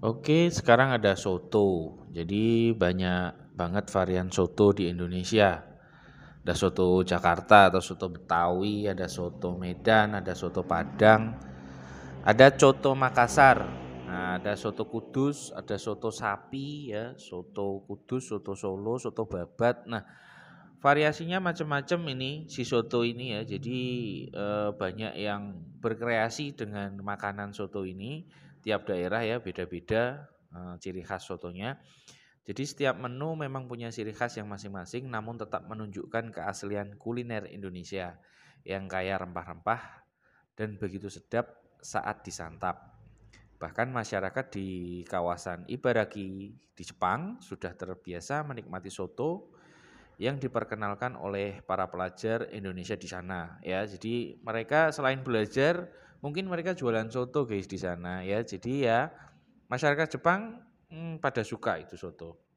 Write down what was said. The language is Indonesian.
Oke, sekarang ada soto. Jadi banyak banget varian soto di Indonesia. Ada soto Jakarta atau soto Betawi, ada soto Medan, ada soto Padang, ada soto Makassar. Nah, ada soto Kudus, ada soto sapi ya, soto Kudus, soto Solo, soto Babat. Nah, variasinya macam-macam ini si soto ini ya. Jadi eh, banyak yang berkreasi dengan makanan soto ini tiap daerah ya beda-beda uh, ciri khas sotonya. Jadi setiap menu memang punya ciri khas yang masing-masing namun tetap menunjukkan keaslian kuliner Indonesia yang kaya rempah-rempah dan begitu sedap saat disantap. Bahkan masyarakat di kawasan Ibaraki di Jepang sudah terbiasa menikmati soto yang diperkenalkan oleh para pelajar Indonesia di sana ya. Jadi mereka selain belajar mungkin mereka jualan soto guys di sana ya. Jadi ya masyarakat Jepang hmm, pada suka itu soto.